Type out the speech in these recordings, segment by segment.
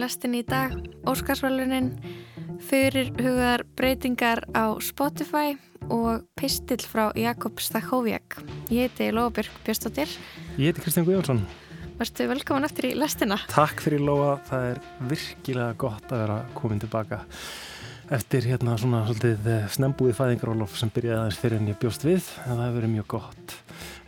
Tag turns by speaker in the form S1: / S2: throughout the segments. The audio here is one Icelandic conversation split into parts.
S1: lestin í dag, Óskarsvælunin, fyrir hugaðar breytingar á Spotify og pistill frá Jakob Stakhoviak. Ég heiti Lóabjörg Björnstóttir.
S2: Ég heiti Kristján Guðjónsson.
S1: Varstu velkomin eftir í lestina?
S2: Takk fyrir Lóa, það er virkilega gott að vera komin tilbaka eftir hérna svona svolítið eh, snembúið fæðingarólof sem byrjaði aðeins fyrir en ég bjóst við en það hefur verið mjög gott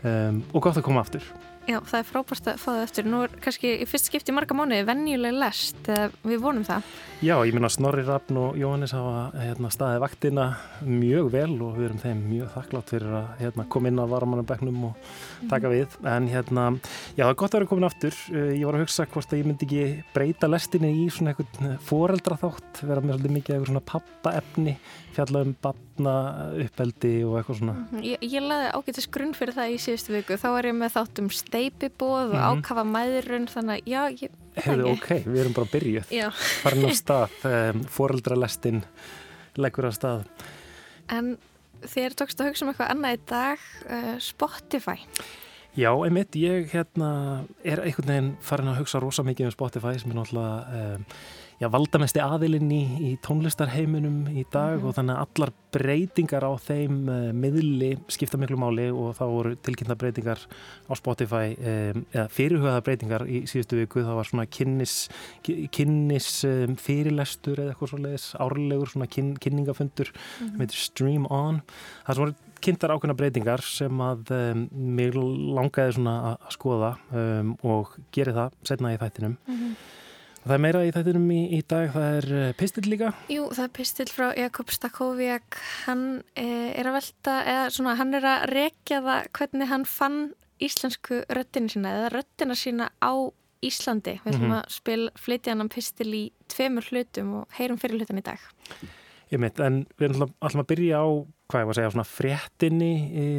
S2: um, og gott að koma aftur.
S1: Já, það er frábært að fá það eftir. Nú er kannski í fyrst skipti marga mánuði venjuleg lest, við vonum það.
S2: Já, ég minna Snorri Rappn og Jóhannes hafa hérna, staðið vaktina mjög vel og við erum þeim mjög þakklátt fyrir að hérna, koma inn á varamannabæknum og taka mhm. við. En hérna, já, það er gott að vera komin aftur. Eh, ég var að hugsa hvort að ég myndi ekki breyta lestinni í svona eitthvað foreldraþátt, vera með svolítið mikið eitthvað svona pappaefni fjalla um batna uppeldi og eitthvað svona.
S1: Mhm, Ég, ég laði ágættis grunn fyrir það í síðustu viku. Þá er ég með þátt um steipibóð og mm -hmm. ákafa mæðurun þannig að já, ég
S2: Hefðu ok, við erum bara byrjuð. Farin á stað, um, foreldralestin leggur á stað.
S1: En þér tókst að hugsa um eitthvað annað í dag uh, Spotify.
S2: Já, einmitt, ég hérna er einhvern veginn farin að hugsa rosa mikið um Spotify sem er náttúrulega um, já, valdamesti aðilinn í, í tónlistarheiminum í dag mm. og þannig að allar breytingar á þeim uh, miðli skipta miklu máli og þá voru tilkynnta breytingar á Spotify um, eða fyrirhugaða breytingar í síðustu viku það var svona kynnis, kynnis um, fyrirlestur eða eitthvað svoleiðis árlegur svona kyn, kynningafundur mm. með Stream On það sem voru kynntar ákveðna breytingar sem að um, mér langaði svona að skoða og geri það setna í þættinum mm -hmm. Það er meira í þættinum í, í dag, það er eh, pistill líka?
S1: Jú, það er pistill frá Jakob Stakhoviak, hann eh, er að velta, eða svona hann er að rekja það hvernig hann fann íslensku röttinu sína eða röttina sína á Íslandi. Við ætlum mm -hmm. að spil, flytja hann pistill í tveimur hlutum og heyrum fyrir hlutan í dag.
S2: Ég mitt, en við ætlum að byrja á, hvað ég var að segja, svona fréttinni,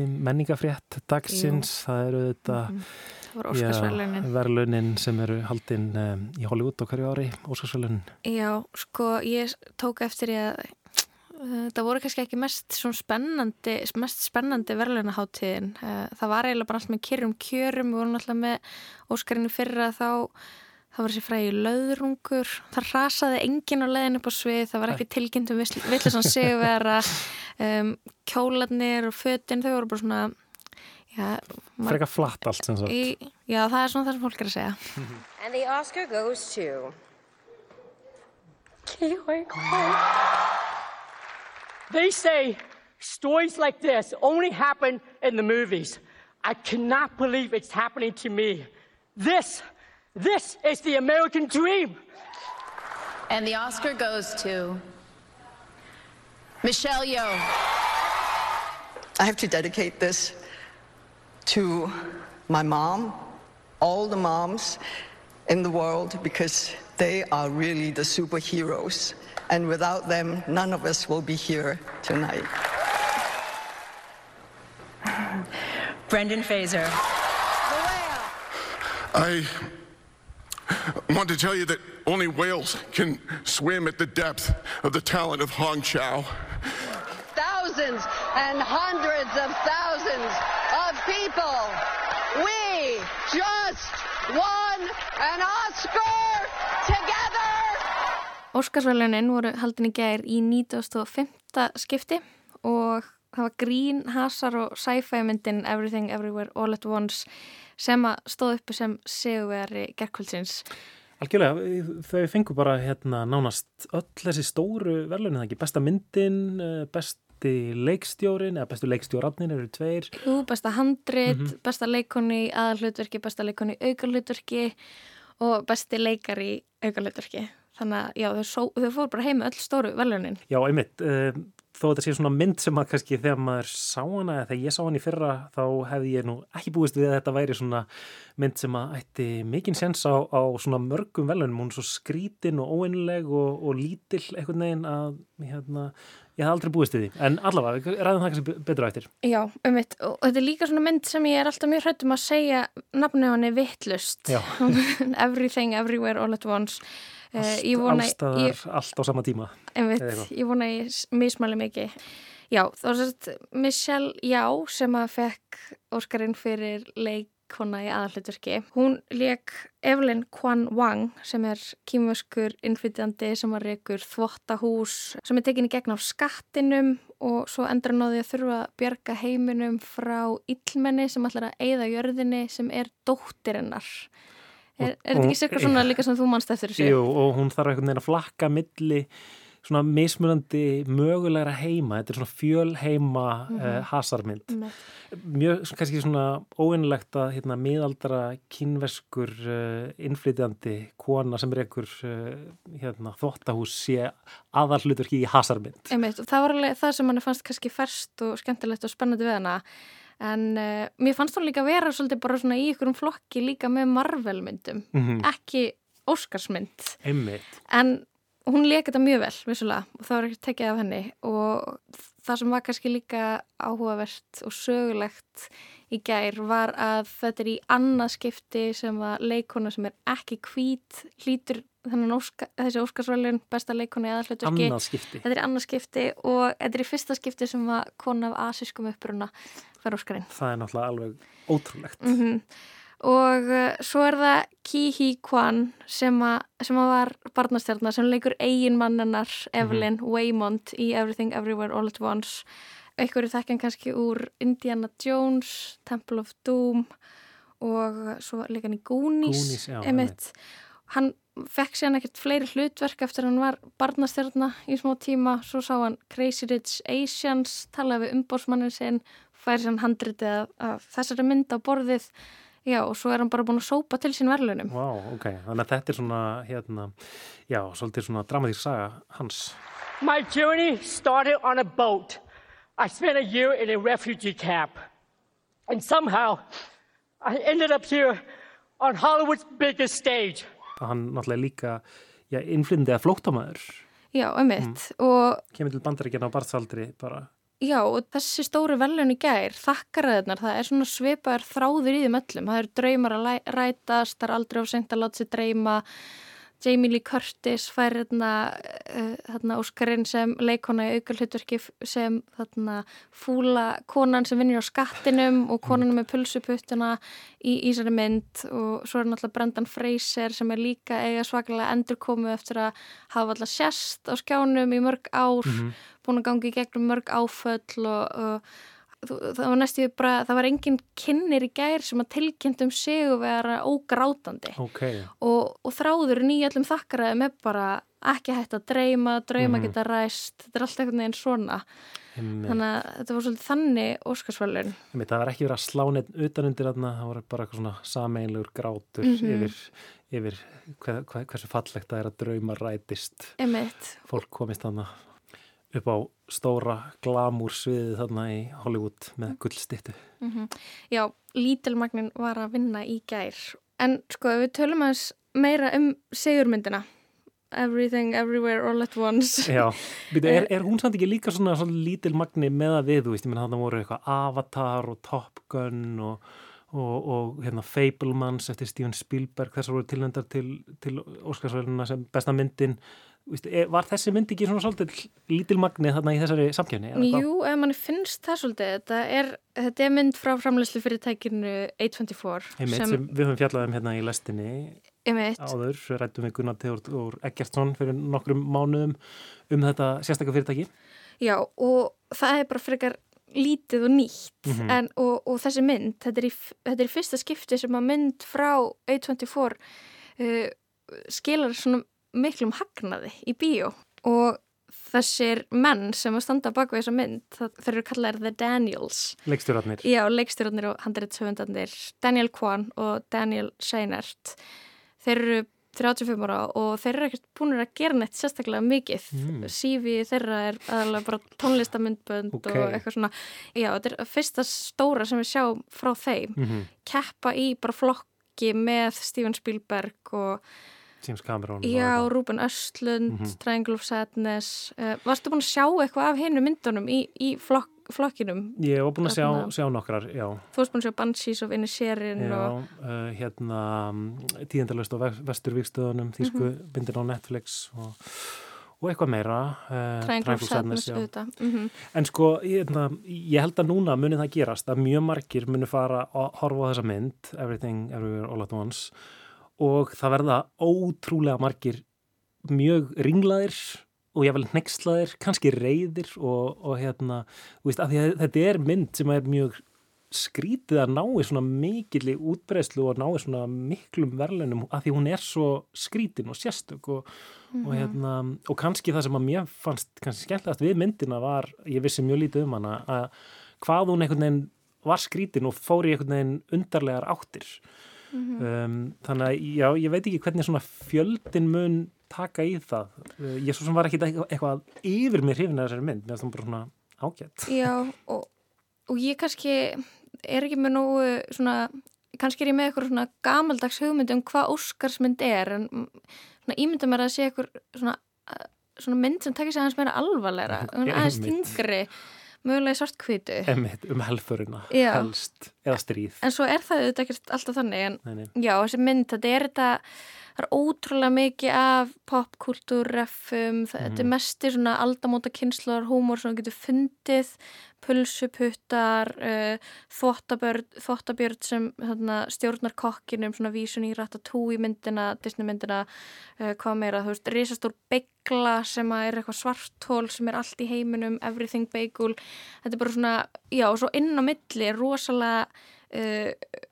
S2: menningafrétt dagsins, Jú. það eru þetta... Mm -hmm
S1: voru Óskarsverlunin.
S2: Já, verlunin sem eru haldinn um, í Hollywood á hverju ári, Óskarsverlunin.
S1: Já, sko, ég tók eftir ég að uh, það voru kannski ekki mest spennandi, mest spennandi verðlunaháttíðin. Uh, það var eiginlega bara alltaf með kyrrum kjörum, við vorum alltaf með Óskarinu fyrra þá Það var þessi fræði löðrungur, það rasaði engin á leðin upp á svið, það var ekki tilkynntum vittlisann sigurvera, um, kjólanir og fötinn, þau voru bara svona
S2: Frekar flatt allt sem sagt. í,
S1: Já, það er svona það sem fólk er að segja.
S3: And the Oscar goes to Keely
S4: They say stories like this only happen in the movies. I cannot believe it's happening to me. This, this is the American dream.
S3: And the Oscar goes to Michelle Yeoh.
S5: I have to dedicate this to my mom, all the moms in the world, because they are really the superheroes. And without them, none of us will be here tonight.
S3: Brendan Fraser.
S6: I want to tell you that only whales can swim at the depth of the talent of Hong Chow.
S7: Thousands and hundreds of thousands people, we just won an Oscar together!
S1: Óskarsvæluninn voru haldin í gæðir í 1905. skipti og það var Green, Hazard og sci-fi myndin Everything Everywhere All at Once sem að stóð uppi sem seguveri gerðkvöldsins.
S2: Algjörlega, þau fengur bara hérna nánast öll þessi stóru verðlunni, það ekki besta myndin, eh, best besti leikstjórin eða bestu leikstjórafnin eru tveir.
S1: Jú, besta handrit, mm -hmm. besta leikonni aðalhlutverki, besta leikonni aukarhlutverki og besti leikar í aukarhlutverki þannig að já, þau, þau fór bara heim með öll stóru velunin
S2: Já, einmitt, uh, þó þetta sé svona mynd sem að kannski þegar maður sá hana eða þegar ég sá hana í fyrra þá hefði ég nú ekki búist við að þetta væri svona mynd sem að ætti mikinn sens á, á svona mörgum velunum, hún er svo skrítin og óeinleg og, og lítill eitthvað neginn að hérna Ég hef aldrei búist í því, en allavega, ræðum það kannski betur á eftir.
S1: Já, um mitt, og þetta er líka svona mynd sem ég er alltaf mjög hrættum að segja nafnu á henni vittlust. Everything, everywhere, all at once.
S2: Eh, allt, allstaðar, allt á sama tíma.
S1: Um mitt, ég vona ég mismæli mikið. Já, þá er þetta Michelle Já sem að fekk Óskarinn fyrir leik leikona í aðalhlutverki. Hún leik Evelyn Kwan Wang sem er kýmvöskur innflytjandi sem var reikur þvottahús sem er tekinni gegn á skattinum og svo endur hann á því að þurfa að bjarga heiminum frá illmenni sem ætlar að eigða jörðinni sem er dóttirinnar. Er, er þetta ekki sérkvæð svona líka sem þú mannst eftir þessu?
S2: Jú, og hún þarf einhvern veginn að flakka milli svona mismunandi mögulegra heima, þetta er svona fjölheima mm -hmm. uh, hasarmynd.
S1: Einmitt.
S2: mjög svona, kannski svona óeinlegt að hérna, miðaldra kynveskur uh, innflytjandi kona sem er einhver uh, hérna, þvóttahús sé aðal hlutur ekki í hasarmynd.
S1: Einmitt, það var alveg það sem mann fannst kannski ferst og skemmtilegt og spennandi við hana. En uh, mér fannst hún líka vera svolítið bara svona í ykkurum flokki líka með Marvel-myndum,
S2: mm
S1: ekki Óskarsmynd,
S2: einmitt.
S1: En hún leik þetta mjög vel, vissulega, og það var ekki tekið af henni. Og það sem var kannski líka áhugavert og sögulegt í gær var að þetta er í annað skipti sem að leikona sem er ekki hvít hlýtur óska, þessi Óskarsvælun besta leikona í
S2: skipti.
S1: Þetta er í annað skipti og þetta er í fyrsta skipti sem að kona af asískum uppruna fær Óskarinn.
S2: það er náttúrulega alveg ótrúlegt.
S1: Mm Og uh, svo er það Ki Hee Kwan sem, sem að var barnastjarnar sem leikur eigin mannennar Evelyn Waymond í Everything Everywhere All at Once. Einhverju þekkjan kannski úr Indiana Jones, Temple of Doom og svo líka hann í Goonies. Einmitt. Hann fekk síðan ekkert fleiri hlutverk eftir hann var barnastjarnar í smá tíma. Svo sá hann Crazy Rich Asians, talaði við umbórsmannin sinn, færi sér handritið af, af þessari mynd á borðið Já, og svo er hann bara búin að sópa til sín verðlunum.
S2: Vá, wow, ok, þannig að þetta er svona hérna, já, svolítið svona dramatísk saga hans
S4: My journey started on a boat. I spent a year in a refugee camp. And somehow I ended up here on Hollywood's biggest stage.
S2: hann náttúrulega líka já, innflyndið að flóttamæður
S1: Já, emitt. Og
S2: kemur til bandaríkjana á barðsaldri bara
S1: já, og þessi stóri verðlun í gær, þakkaraðirnar, það er svona svipaður þráður í þeim öllum. Það eru draumar að rætast, það er aldrei of seint að láta sér dreyma. Jamie Lee Curtis fær hérna, uh, hérna Óskarinn sem leikona í aukarhlutverki sem þarna fúla konan sem vinnir á skattinum og konan með pulsuputtuna í Ísari mynd. Og svo er náttúrulega Brendan Fraser sem er líka eiga svakalega endurkomu eftir að hafa alltaf sérst á skjánum í mörg ár, búin að gangi í gegnum mörg áföll og, og það var næstu bara, það var engin kynir í gær sem að tilkynntum og vera ógrátandi.
S2: Ok,
S1: og, og þráðurinn í öllum þakkaraðum er bara ekki hægt að dreyma, drauma
S2: Mhm.
S1: geta ræst, þetta er allt einhvern veginn svona.
S2: Einmitt.
S1: þannig að þetta var svolítið þannig Óskarsvölun
S2: Einmitt, það var ekki verið að slá neitt utanundir þarna, það var bara eitthvað svona sameinlegur grátur
S1: Mhm.
S2: yfir, yfir hver, hver, hversu fallegt það er að drauma rætist.
S1: Emitt,
S2: fólk komist þarna upp á stóra glamúr sviðið þarna í Hollywood með gullstittu
S1: já, lítilmagnin var að vinna í gær. En sko við tölum aðeins meira um segurmyndina Everything, Everywhere, All at Once.
S2: Já, er, er hún samt ekki líka svona, svona lítil magni með að við, þú veist, ég menn þarna voru eitthvað Avatar og Top Gun og, og, og hérna Fablemans eftir Steven Spielberg, þessar voru tilnendar til, til Óskarsvæluna sem besta myndin var þessi mynd ekki svona svolítið lítil magni þarna í þessari samkjöfni?
S1: Jú, ef manni finnst það svolítið þetta er, þetta er mynd frá framleyslu fyrirtækinu A24
S2: Einmitt, sem, við höfum fjallað um hérna í lestinni
S1: einmitt,
S2: áður, rættum við Gunnar og Eggertsson fyrir nokkrum mánuðum um þetta sérstakka fyrirtæki
S1: já og það er bara frekar lítið og nýtt
S2: Mhm.
S1: en, og, og þessi mynd, þetta er, í, þetta er í fyrsta skipti sem að mynd frá A24 uh, skilar svona miklum hagnaði í bíó. Og þessir menn sem að standa bak við þessa mynd, það, þeir eru kallar The Daniels.
S2: Leikstjórarnir.
S1: Já, leikstjórnir og handreitshöfundarnir Daniel Kwan og Daniel Seinert þeir eru 35 ára og þeir eru ekkert búin að gera neitt sérstaklega mikið.
S2: Mm.
S1: CV þeirra er aðalega bara tónlistamindbönd
S2: Ok.
S1: og eitthvað svona. Já, þetta er fyrsta stóra sem við sjáum frá þeim.
S2: Mm -hmm.
S1: keppa í bara flokki með Steven Spielberg og
S2: James Cameron
S1: Já. Ruben Östlund,
S2: Mhm.
S1: Triangle of Sadness uh, Varstu búin að sjá eitthvað af hinnu myndunum í, í flokk, flokkinum?
S2: Ég var búin að sjá, sjá nokkrar, já,
S1: Þú varst búin að sjá Banshees of Inisherin
S2: já
S1: og
S2: uh, hérna tíðendalust á Vesturvíkstöðunum, þýsku
S1: Mhm.
S2: bindin á Netflix og, og eitthvað meira uh,
S1: Triangle of Sadness auðvitað mm
S2: En sko, hérna, ég held að núna muni það gerast að mjög margir muni fara að horfa á þessa mynd Everything, Everywhere, All at Once og það verða ótrúlega margir mjög ringlaðir og ég vel nexlaðir, kannski reyðir og, og hérna, veist, þetta er mynd sem er mjög skrítið að nái svona mikilli útbreyslu og nái svona miklum verðlunum að því hún er svo skrítin og sérstök og, og, hérna, og kannski það sem að mér fannst kannski skemmtilegast við myndina var, ég vissi mjög lítið um hana, að hvað hún einhvern veginn var skrítin og fór í einhvern veginn undarlegar áttir um, þannig að já, ég veit ekki hvernig svona fjöldin mun taka í það. Uh, ég svo sem var ekki eitthvað yfir mér hrifin að þessari mynd, mér finnst það bara svona ágætt
S1: Já, og, og ég kannski er ekki með nógu svona, kannski er ég með eitthvað svona gamaldags hugmynd um hvað Óskarsmynd er en mm, svona ímynda mér að sé eitthvað svona, svona mynd sem tekir sig aðeins meira alvarleira, aðeins
S2: einmitt.
S1: Mögulega svartkvítu
S2: um helfurina,
S1: Já.
S2: helst eða stríð
S1: en svo er það auðvitað ekkert alltaf þannig en
S2: nei, nei.
S1: já, þessi mynd, þetta er þetta það er ótrúlega mikið af popkultúrreffum, þetta er mesti svona aldamóta kynsluðar húmor sem getur fundið, pulsuputtar uh, þvottabjörn sem þarna, stjórnar kokkinum, svona vísun í Ratatouille myndina, Disney myndina uh, hvað meira, þú veist, risastór begla sem er eitthvað svartól sem er allt í heiminum, everything bagel. Þetta er bara svona, já, og svo inn á milli er rosalega uh,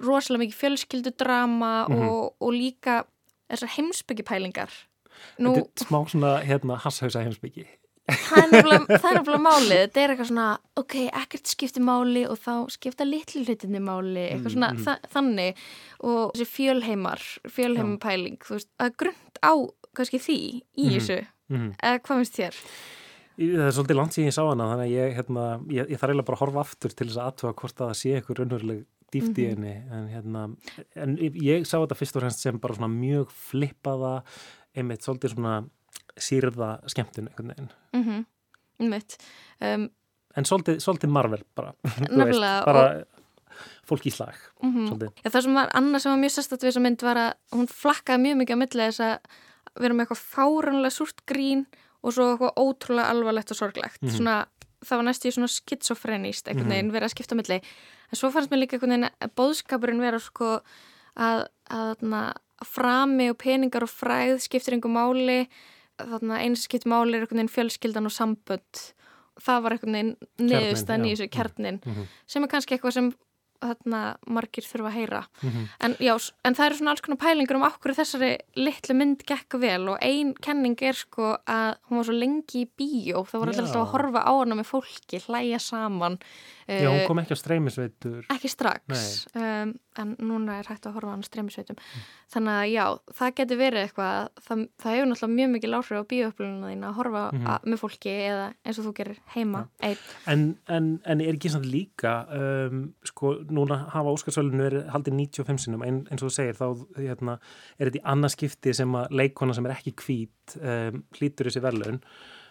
S1: rosalega mikið fjölskyldudrama og, og líka þessar heimsbyggipælingar Nú,
S2: Þetta er smá svona hérna hasshausa heimsbyggi
S1: það er nefnilega málið. Þetta er eitthvað svona, ok, ekkert skipti máli og þá skipta litlu hlutinni máli eitthvað svona þa þannig. Og þessi fjölheimar, fjölheimapæling þú veist, að grund á kannski því í þessu,
S2: mm.
S1: eða hvað finnst þér?
S2: Það er svolítið langt síðan ég sá hana þannig að ég, hérna, ég, ég þarf eiginlega bara að horfa aftur til þess að aðtuga hvort að það sé eitthvað raunveruleg dýft í henni en, hérna, en ég sá þetta fyrst og fremst sem bara svona mjög flippaða einmitt svolítið svona sýrða skemmtun einhvern veginn
S1: Mm -hmm. um,
S2: en svolítið, svolítið marvel bara,
S1: Nefnilega,
S2: bara fólk í slag
S1: Mhm.
S2: svolítið
S1: Já, það sem var annað sem var mjög sérstætt við þessa mynd var að hún flakkaði mjög mikið á milli þess að vera með eitthvað fáranlega súrt grín og svo eitthvað ótrúlega alvarlegt og sorglegt.
S2: Mhm.
S1: Svona, það var næstu í svona skitsofrenist einhvern veginn verið að skipta milli. En svo fannst mér líka einhvern veginn að bóðskapurinn vera sko að, að, að frami og peningar og fræð skiptir einhver máli. Eins skipt máli er einhvern veginn fjölskyldan og sambönd. Það var einhvern veginn niðurstaðan í þessu kjarnin
S2: Mhm.
S1: sem er kannski eitthvað sem þarna, margir þurfa að heyra.
S2: Mhm.
S1: en, já, en það eru svona alls konar pælingur um okkur þessari litlu mynd gekk vel og ein kenning er sko að hún var svo lengi í bíó það voru alltaf að horfa á hana með fólki hlæja saman
S2: Já, hún
S1: eh,
S2: kom ekki á streymisveitur.
S1: ekki strax um, en núna er hægt að horfa á hana streymisveitum. Þannig að já, það getur verið eitthvað það, það hefur náttúrulega mjög mikil áhrif á bíóöflununa þín að horfa
S2: Mhm.
S1: að, með fólki eða eins og þú gerir heima einn.
S2: En, en, en er ekki samt líka um, sko, núna hafa Óskarsvölinu verið haldið 95 sinum, en, eins og þú segir þá hérna, er þetta í annað skipti sem að leikona sem er ekki hvít um, hlýtur þessi verðlaun.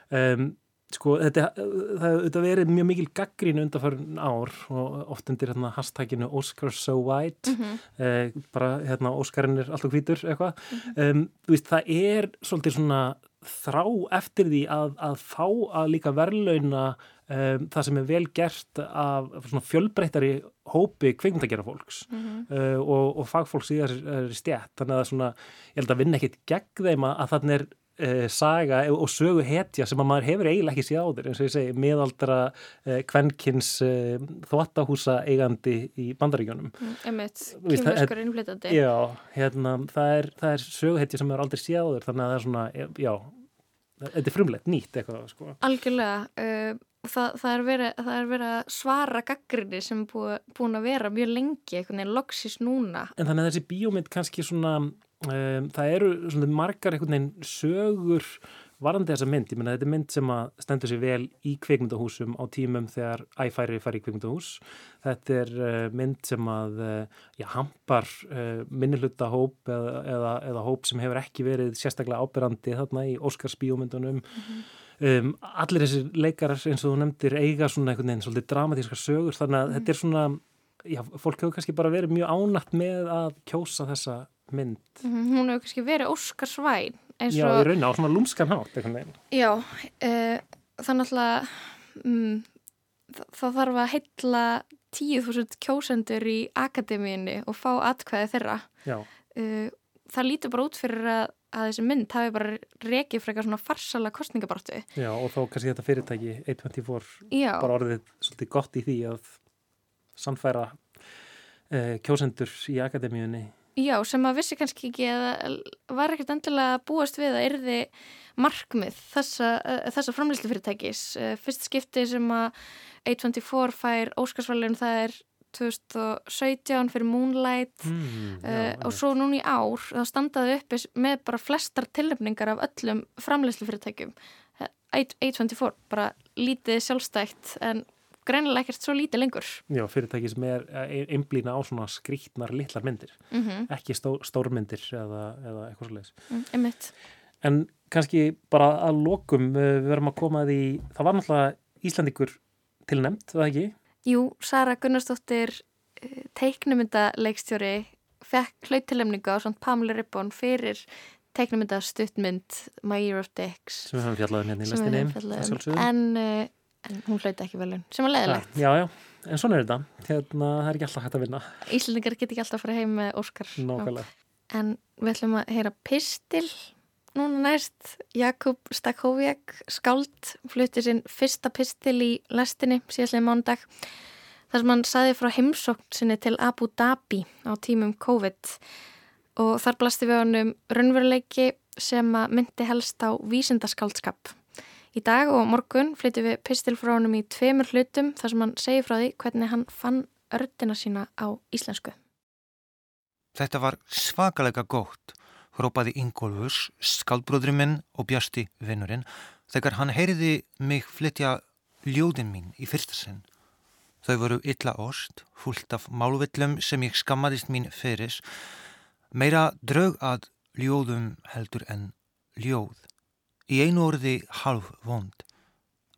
S2: Um, sko, þetta, það auðvitað verið mjög mikil gaggrínu undanförn ár og oft undir hérna, hashtaginu Oscar so white. Eh, bara hérna, Óskarinn er alltaf hvítur eitthvað. Um, þú veist, það er svolítið svona þrá eftir því að, að fá að líka verðlauna um, það sem er vel gert af svona fjölbreyttari hópi kveikmyndagera fólks uh, og, og fagfólks í þessari stjætt þannig að svona, ég held að vinna ekkit gegn þeim að, þannig er uh, saga og sögu hetja sem að maður hefur eiginlega ekki séð áður eins og ég segi miðaldra uh, kvenkins uh, þvóttahúsa eigandi í bandaríkjónum Já, hérna, það er, það er söguhetja sem maður aldrei séð áður þannig að það er svona, já þetta er frumlegt, nýtt eitthvað sko.
S1: Algjörlega, uh, það, það, er verið, það er verið að svara gaggrinni sem er búið, búin að vera mjög lengi, einhvern veginn loksis núna.
S2: En þannig að þessi bíómynd kannski svona, um, það eru svona margar einhvern veginn sögur varandi þessa mynd, ég meina þetta er mynd sem að stendur sér vel í kveikmyndahúsum á tímum þegar æfæri fari í kveikmyndahús þetta er uh, mynd sem að uh, já, hampar uh, minnilutta hóp eða, eða, eða hóp sem hefur ekki verið sérstaklega ábyrrandi þarna í Óskars bíómyndunum um, allir þessir leikarar eins og þú nefndir eiga svona einhvern veginn svolítið dramatískar sögur þannig að þetta er svona já, fólk hefur kannski bara verið mjög ánætt með að kjósa þessa mynd
S1: Mhm, Hún hefur kannski verið Óskarsvæn eins
S2: Já,
S1: og
S2: í raun á svona lúmskan hátt einhvern veginn.
S1: Já, uh, þannig að mm, það, þarf að heilla 10.000 kjósendur í akademíinni og fá atkvæði þeirra.
S2: Já,
S1: Uh, það lítur bara út fyrir að, að þessi mynd hafi bara rekið eitthvað svona farsala kostningabartu.
S2: já, og þó kannski þetta fyrirtæki A24
S1: Já,
S2: bara orðið svolítið gott í því að sannfæra uh, kjósendur í akademíunni.
S1: já, sem að vissi kannski ekki að var ekkert endilega búast við að yrði markmið þessa, uh, þessa framlýslu fyrirtækis. Uh, fyrst skipti sem að A24 fær Óskarsvælun það er 2017 fyrir Moonlight
S2: Mm,
S1: uh, og svo núna í ár þá standaði uppi með bara flestar tilnefningar af öllum framleyslufyrirtækjum A24, bara lítið sjálfstætt en greinilega ekkert svo lítið lengur
S2: Já, fyrirtæki sem er einblýna á svona skrítnar litlar myndir,
S1: mm -hmm.
S2: ekki stó, stórmyndir eða, eða eitthvað svo leiðis.
S1: mm,
S2: En kannski bara að lokum, við verðum að koma því, það var náttúrulega Íslandíkur tilnæmt, það ekki?
S1: Jú, Sara Gunnarsdóttir uh, teiknumyndaleikstjóri fekk hlautilefningu á svona Pamela Ribbon fyrir teiknumynda stuttmynd My Year of Dicks.
S2: Sem við höfum fjallað um hérna í að
S1: um. en, uh, en hún hlauti ekki velun sem var leðilegt
S2: Já, já, en svona er þetta, hérna, það er ekki alltaf hægt að vinna,
S1: Íslandingar get ekki alltaf að fara heim með Óskar. En við ætlum að heyra pistil núna næst. Jakub Stakhoviak skáld flutti sinn fyrsta pistil í lestinni síðastlega mándag. Þar sem hann saði frá heimsókn sinni til Abu Dhabi á tímum COVID og þar blasti við honum raunveruleiki sem að myndi helst á vísindaskáldskap. Í dag og morgun flyttum við pistil frá honum í tveimur hlutum þar sem hann segi frá því hvernig hann fann ördina sína á íslensku.
S8: Þetta var svakalega gótt, hrópaði Ingólfus, skaldbróðurinn minn og Bjasti vinnurinn, þegar hann heyriði mig flytja ljóðin mín í fyrsta sinn. Þau voru illa ost, fullt af málvillum sem ég skammadist mín feris, meira draug að ljóðum heldur en ljóð. Í einu orði halv vond.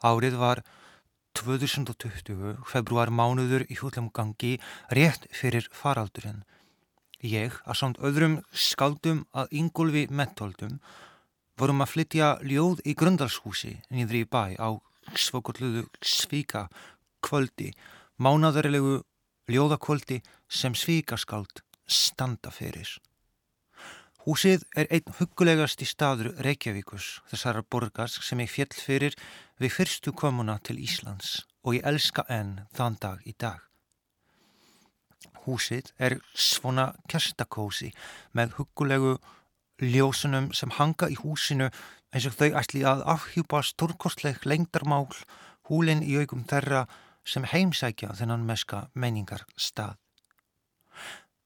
S8: Árið var 2020, februar mánuður í húllum gangi, rétt fyrir faraldurinn. Ég, að samt öðrum skaldum að Ingólfi mentoldum, vorum að flytja ljóð í Grundalshúsi nýðri í bæ á svokulluðu svíka kvöldi, mánaðarilegu ljóðakvöldi sem svíkaskald standa fyrir. Húsið er einn huggulegasti staður Reykjavíkus, þessara borgars sem ég fjell fyrir við fyrstu komuna til Íslands og ég elska enn þann dag í dag. Húsið er svona kerstakósi með huggulegu ljósunum sem hanga í húsinu eins og þau ætli að afhjúpa stórkostleg lengdarmál húlinn í augum þeirra sem heimsækja þennan meska meiningar stað.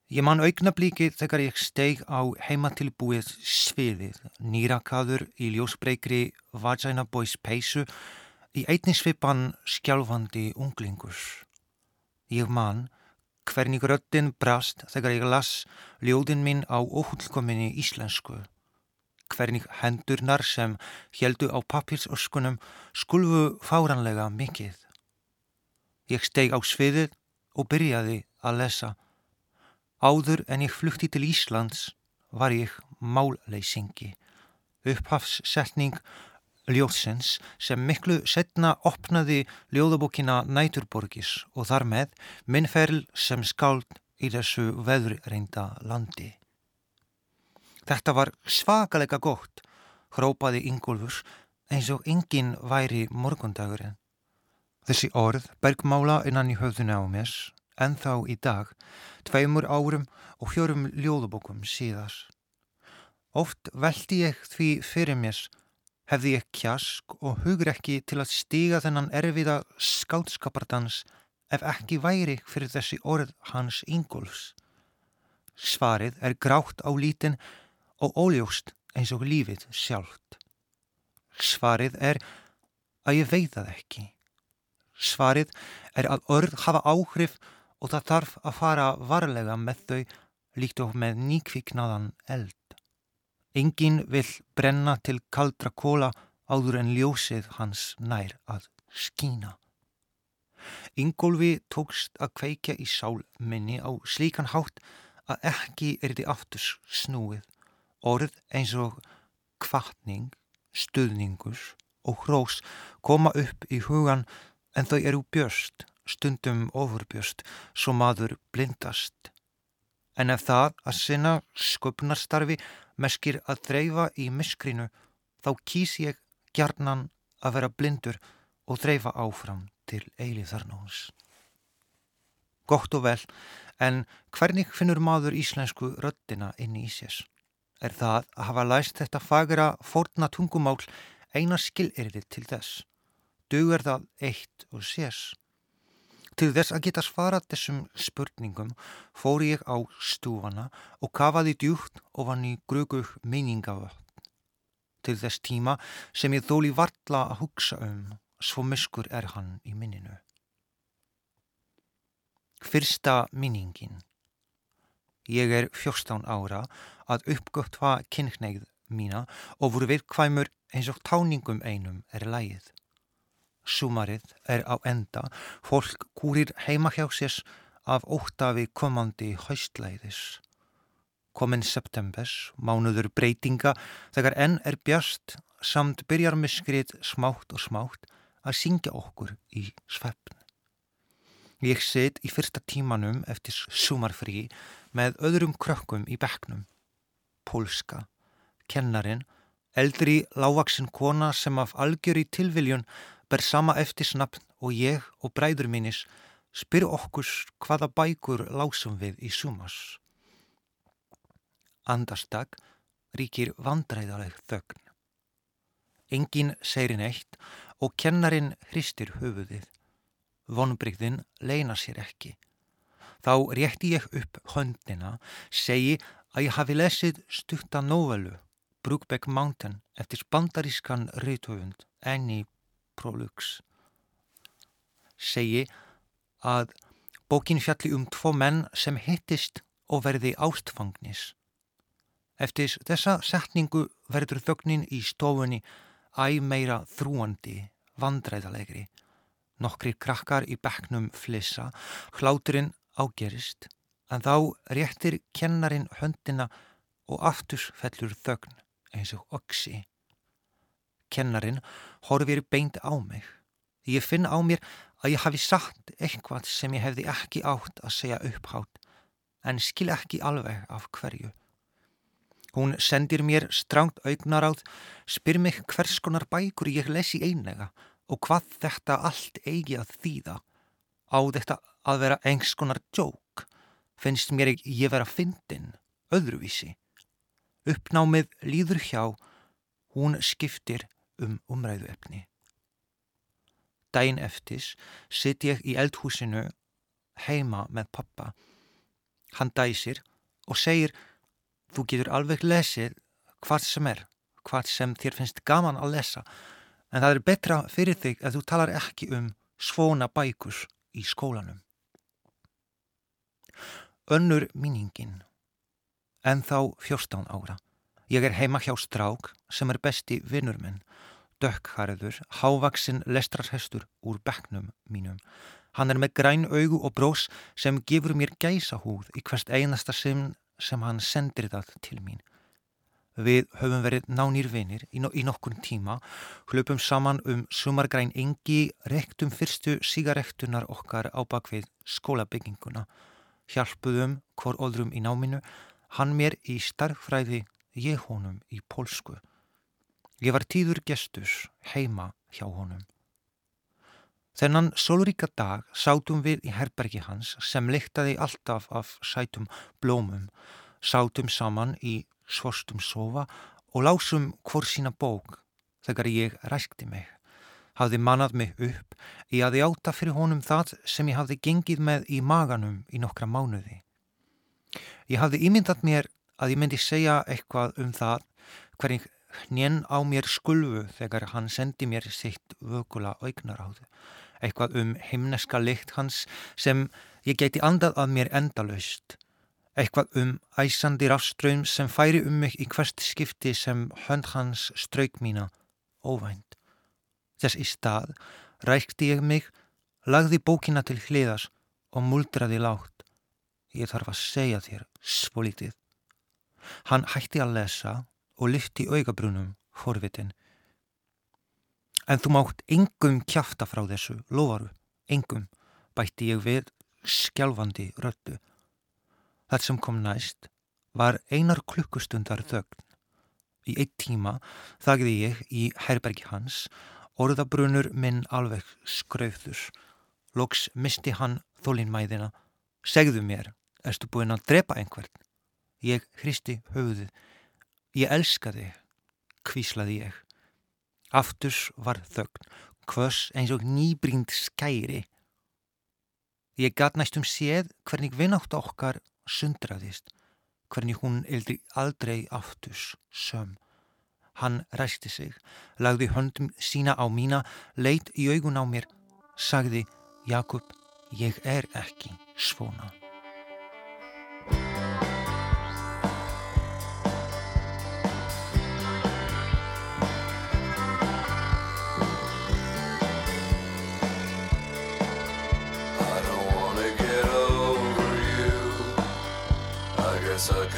S8: Ég man augnablíkið þegar ég steig á heimatilbúið sviðið, nýrakaður í ljósbreykri Vagina Boys peysu í einni svipan skjálfandi unglingur. Ég man hvernig röddinn brast þegar ég las ljóðin mín á óhullkominni íslensku. Hvernig hendurnar sem heldu á pappirsöskunum skulfu fáranlega mikið. Ég steig á sviðið og byrjaði að lesa. Áður en ég flutti til Íslands var ég málleysingi. Upphafssetning ljóðsins sem miklu setna opnaði ljóðabókina Næturborgis og þar með minnferl sem skáld í þessu veðurreinda landi. Þetta var svakalega gott, hrópaði Ingólfur eins og enginn væri morgundagurinn. Þessi orð bergmála innan í höfðuna á mér, en þá í dag, tveimur árum og fjórum ljóðabókum síðar. Oft veldi ég því fyrir mér, hefði ég kjask og hugur ekki til að stiga þennan erfiða skáldskapardans ef ekki væri fyrir þessi orð hans Ingólfs. Svarið er grátt á lítin og óljóst eins og lífið sjálft. Svarið er að ég veit það ekki. Svarið er að orð hafa áhrif og það þarf að fara varlega með þau líkt og með nýkviknaðan eld. Engin vil brenna til kaldra kóla áður en ljósið hans nær að skína. Ingólfi tókst að kveikja í sál minni á slíkan hátt að ekki er þið aftur snúið. Orð eins og kvartning, stuðningus og hrós koma upp í hugan en þau eru björst, stundum ofurbjörst, svo maður blindast. En ef það að sinna sköpnarstarfi meskir að dreifa í miskrinu, þá kýs ég gjarnan að vera blindur og dreifa áfram til eilíðarnóns. Gott og vel, en hvernig finnur maður íslensku röddina inn í sér? Er það að hafa læst þetta fagra forna tungumál eina skilirði til þess? Dugur það eitt og sés? Til þess að geta svarað þessum spurningum fór ég á stúfana og kafaði djúkt ofan í grögug meiningavöld. Til þess tíma sem ég þóli varla að hugsa um, svo miskur er hann í minninu. Fyrsta minningin. Ég er fjórstán ára að uppgöpt hvað kynneigð mína og voru viðkvæmur eins og táningum einum er lægið. Sumarið er á enda, fólk kúrir heima hjá sérs af óttafi komandi haustlæðis. Komin septembers, mánuður breytinga, þegar enn er bjast, samt byrjar miskrið smátt og smátt að syngja okkur í svefn. Ég set í fyrsta tímanum eftir sumarfrí með öðrum krökkum í bekknum. Pólska, kennarin, eldri lágvaksinn kona sem af algjör í tilviljun ber sama eftirsnafn og ég og bræður mínis spyr okkur hvaða bækur lásum við í sumas. Andastak ríkir vandræðaleg þögn. Engin segir neitt og kennarin hristir höfuðið. Vonbrygðin leina sér ekki. Þá rétti ég upp höndina, segi að ég hafi lesið stutta novelu Brookback Mountain eftir bandarískan reytöfund Annie Prolux segi að bókin fjalli um tvo menn sem hittist og verði ástfangnis. Eftir þessa setningu verður þögnin í stofunni æg meira þrúandi, vandræðalegri. Nokkri krakkar í bekknum flissa, hláturinn ágerist, en þá réttir kennarin höndina og aftur fellur þögn eins og oksi. Kennarin horfir beint á mig. Ég finn á mér að ég hafi sagt eitthvað sem ég hefði ekki átt að segja upphátt, en skil ekki alveg af hverju. Hún sendir mér stránt augnaráð, spyr mig hvers konar bækur ég lesi einlega og hvað þetta allt eigi að þýða. Á þetta að vera engs konar djók, finnst mér ekki ég vera fyndin, öðruvísi. Uppnámið líður hjá, hún skiptir um umræðuefni. Dæin eftis sitt ég í eldhúsinu heima með pappa. Hann dæsir og segir þú getur alveg lesið hvað sem er, hvað sem þér finnst gaman að lesa en það er betra fyrir þig að þú talar ekki um svona bækus í skólanum. Önnur míningin, en þá fjórstán ára. Ég er heima hjá strák sem er besti vinnur minn dökkharður, hávaksinn lestrarhestur úr bekknum mínum. Hann er með græn augu og brós sem gefur mér gæsa húð í hvert einasta sem, sem hann sendir það til mín. Við höfum verið nánir vinir í, no í nokkur tíma, hlupum saman um sumargræn engi, rektum fyrstu sígarektunar okkar á bakvið skólabygginguna, hjálpuðum hvort óðrum í náminu, hann mér í starffræði, ég honum í pólsku. Ég var tíður gestus heima hjá honum. Þennan sólríka dag sátum við í herbergi hans sem lyktaði alltaf af sætum blómum, sátum saman í svostum sofa og lásum hvort sína bók þegar ég ræskti mig. Hafði mannað mig upp í að ég áta fyrir honum það sem ég hafði gengið með í maganum í nokkra mánuði. Ég hafði ímyndat mér að ég myndi segja eitthvað um það hvernig hnjen á mér skulfu þegar hann sendi mér sitt vökula augnaráðu. Eitthvað um himneska lykt hans sem ég geti andað að mér endalust. Eitthvað um æsandi ráströym sem færi um mig í hvert skipti sem hönd hans strauk mína óvænt. Þess í stað rækti ég mig, lagði bókina til hliðas og muldraði lágt. Ég þarf að segja þér svolítið. Hann hætti að lesa og lyfti augabrunum forvitin. En þú mátt engum kjafta frá þessu, lofaru, engum, bætti ég við skjálfandi röldu. Það sem kom næst var einar klukkustundar þögn. Í eitt tíma þagði ég í herbergi hans, orðabrunur minn alveg skrauður. Loks misti hann þólinnmæðina. Segðu mér, erstu búinn að drepa einhvern? Ég hristi höfuðið. Ég elska þig, kvíslaði ég. Afturs var þögn, hvers eins og nýbrínd skæri. Ég gat næstum séð hvernig vinátt okkar sundraðist, hvernig hún eldri aldrei afturs söm. Hann ræsti sig, lagði höndum sína á mína, leitt í augun á mér, sagði Jakob, ég er ekki svona.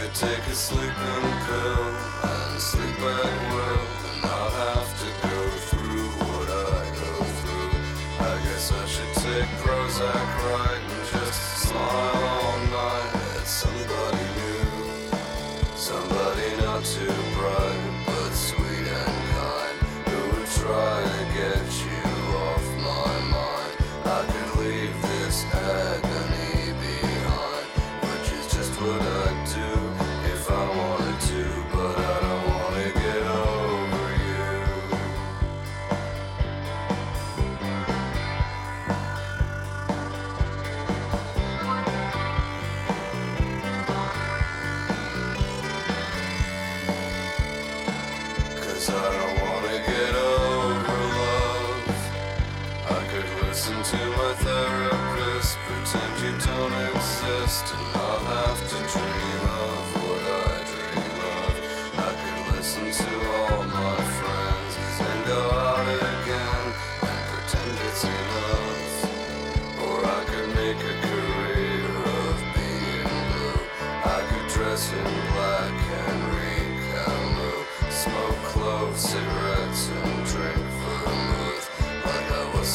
S9: Could take a sleeping pill and sleep back well and not have to go through what I go through. I guess I should take Prozac right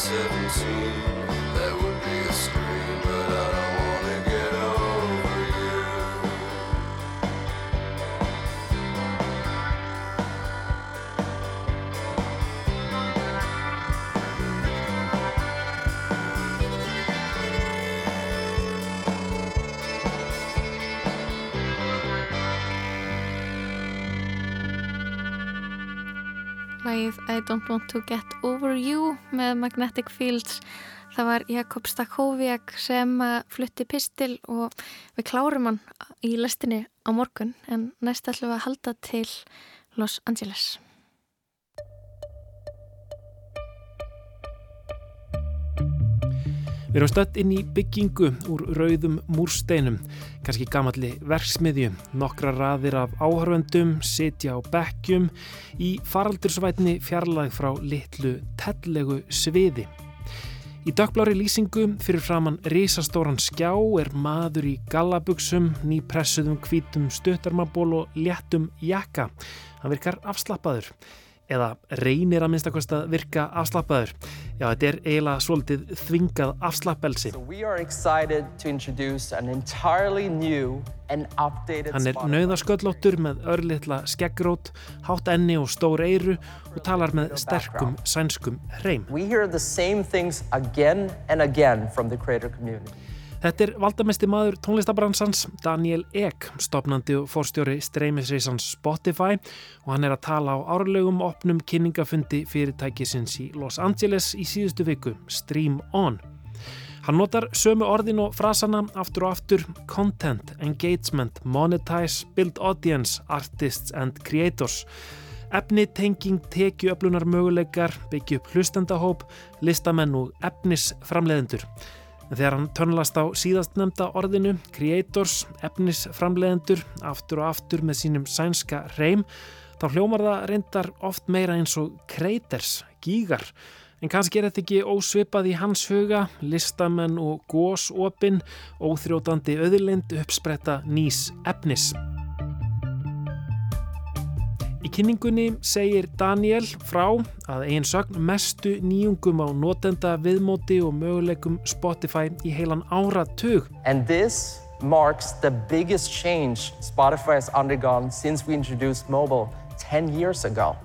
S9: 17, that would be a scream, but I don't
S1: I Don't Want To Get Over You með Magnetic Fields. Það var Jakob Stakhoviak sem uh, flutti pistil og við klárum hann í lestinni á morgun en næst ætlum við að halda til Los Angeles.
S2: Við erum stödd inn í byggingu úr rauðum múrsteinum, kannski gamalli verksmiðju, nokkra raðir af áhörvendum, sitja á bekkjum í faraldursvætni fjarlæg frá litlu tellegu sviði. Í dökkblári lýsingu fyrir framann risastóran skjá er maður í gallabugsum, nýpressuðum hvítum stuttarmaból og léttum jakka. Hann virkar afslappaður eða reynir að minnstakost að virka afslappaður. Já, þetta er eiginlega svolítið þvingað afslappelsi. Hann er nauðasköllóttur með örlittla skeggrót, hátt enni og stór eyru og talar með sterkum sænskum hreim.
S10: Same things again and again from the creator community.
S2: Þetta er valdamesti maður tónlistabransans Daniel Ek, stopnandi og fórstjóri streymisreisans Spotify og hann er að tala á árlegum opnum kynningafundi fyrirtækisins í Los Angeles í síðustu viku, Stream On. Hann notar sömu orðin og frasana aftur og aftur Content, Engagement, Monetize, Build Audience, Artists and Creators. Efni, tenging, tekjuöflunar möguleikar, byggju upp hlustendahóp, listamenn og efnisframleðendur. En þegar hann tönnlast á síðast nefnda orðinu, creators, efnisframleðendur, aftur og aftur með sínum sænska reym, þá hljómar það reyndar oft meira eins og creators, gígar. En kannski er þetta ekki ósvipað í hans huga, listamenn og gósopin, óþrótandi öðurlind uppspretta nýs efnis. Í kynningunni segir Daniel frá að eigin sögn mestu nýjungum á notenda viðmóti og möguleikum Spotify í heilan áratug.
S10: And this marks the biggest change Spotify has undergone since we introduced mobile 10 years ago.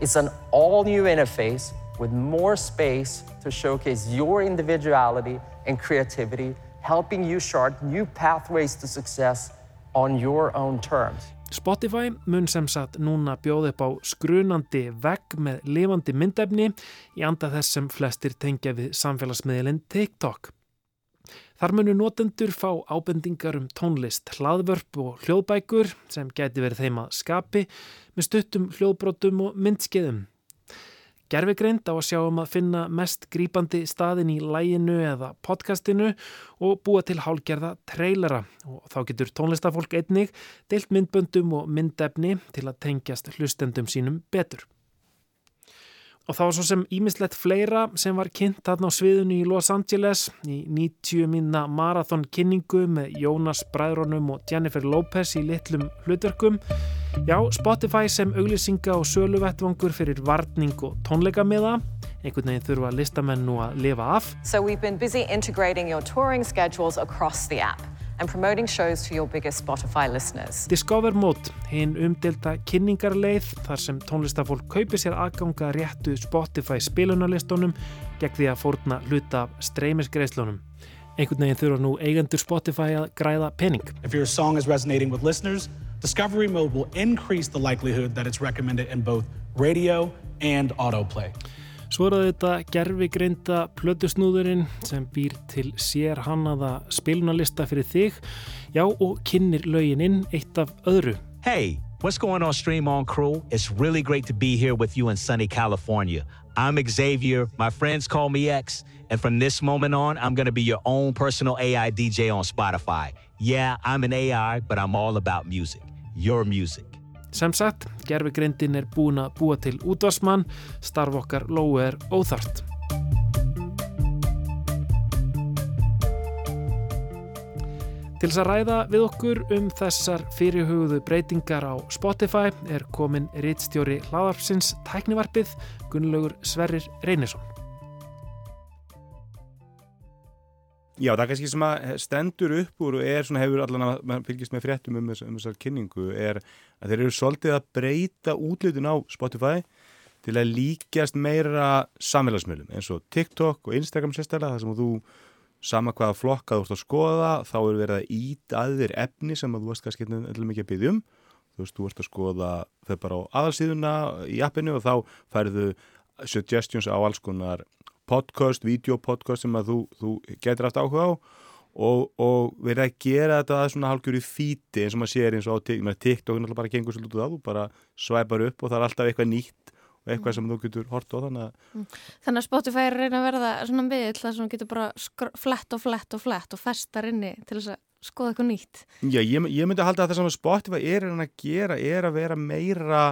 S10: It's an all new interface with more space to showcase your individuality and creativity, helping you chart new pathways to success on your own terms.
S2: Spotify mun sem sagt núna bjóð upp á skrunandi vegg með lifandi myndefni í anda þess sem flestir tengja við samfélagsmiðlinn TikTok. Þar munu notendur fá ábendingar um tónlist, hlaðvörp og hljóðbækur sem gæti verið þeim að skapi með stuttum hljóðbrotum og myndskeiðum. Gerfigreind á að sjá um að finna mest grípandi staðin í læginu eða podcastinu og búa til hálgerða trailera og þá getur tónlistafólk einnig deilt myndböndum og myndefni til að tengjast hlustendum sínum betur. Og þá svo sem ímislegt fleira sem var kynnt þarna á sviðinu í Los Angeles í 90 minna marathon kynningu með Jónas Bræðrónum og Jennifer Lopez í litlum hlutverkum. Já, Spotify sem auglýsinga og söluvettvangur fyrir varning og tónleikamiða. Einhvern veginn þurfa listamenn nú að lifa af.
S11: So we've been busy integrating your touring schedules across the app and promoting shows to your biggest Spotify listeners.
S2: Discover Mode, hinn umdelta kynningarleið þar sem tónlistafólk kaupir sér aðganga réttu Spotify spilunarlistunum gegn því að fórna hluta af streymisgreislunum. Einhvern veginn þurfa nú eigendur Spotify að græða pening.
S12: If your song is resonating with listeners, Discovery Mode will increase the likelihood that it's recommended in both radio and autoplay.
S2: Svo er þetta gerfi greinda plötusnúðurinn sem býr til sér hannaða spilunarlista fyrir þig, já og kynir lögininn eitt af öðru.
S13: Hey, what's going on Stream On Crew? It's really great to be here with you in sunny California. I'm Xavier, my friends call me X, and from this moment on, I'm gonna be your own personal AI DJ on Spotify. Yeah, I'm an AI, but I'm all about music. Your music.
S2: Sem sagt, gerfigreindin er búin að búa til útvarsmann, starf okkar lóu er óþart. Til þess að ræða við okkur um þessar fyrirhugðu breytingar á Spotify er komin rittstjóri hlaðarpsins tæknivarpið Gunnlaugur Sverrir Reynisson.
S14: Já, það er kannski sem að stendur upp úr og er svona hefur allan að fylgist með fréttum um, um þessar kynningu er að þeir eru svolítið að breyta útlutun á Spotify til að líkjast meira samfélagsmiðlum eins og TikTok og Instagram sérstaklega þar sem þú sama hvaða flokka þú ert að skoða þá er verið að ít að þér efni sem að þú varst kannski eitthvað mikið að byggja um. Þú veist, þú ert að skoða þau bara á aðalsíðuna í appinu og þá færðu suggestions á alls konar podcast, videopodcast sem að þú, þú getur aftur áhuga á og, og verið að gera þetta að svona hálfgjör í fíti eins og maður sér eins og á TikTok náttúrulega bara gengur svolítið út af þú bara svæpar upp og það er alltaf eitthvað nýtt og eitthvað sem þú getur hort á þannig að
S1: Mm. Þannig að Spotify er að reyna að verða svona miðill sem þú getur bara flett og flett og flett og festar inni til þess að skoða eitthvað nýtt.
S14: Já, ég, ég myndi að halda að það sem að Spotify er að gera er að vera meira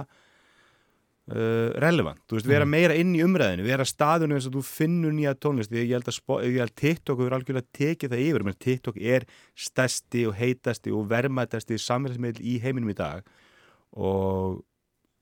S14: uh, relevant, þú veist, vera
S2: Mm.
S14: meira inn í umræðinu, vera staðunum eins og þú finnur nýja tónlist, ég held að, TikTok hefur algjörlega tekið það yfir, menn TikTok er stærsti og heitasti og vermaðasti samfélagsmiðl í heiminum í dag. Og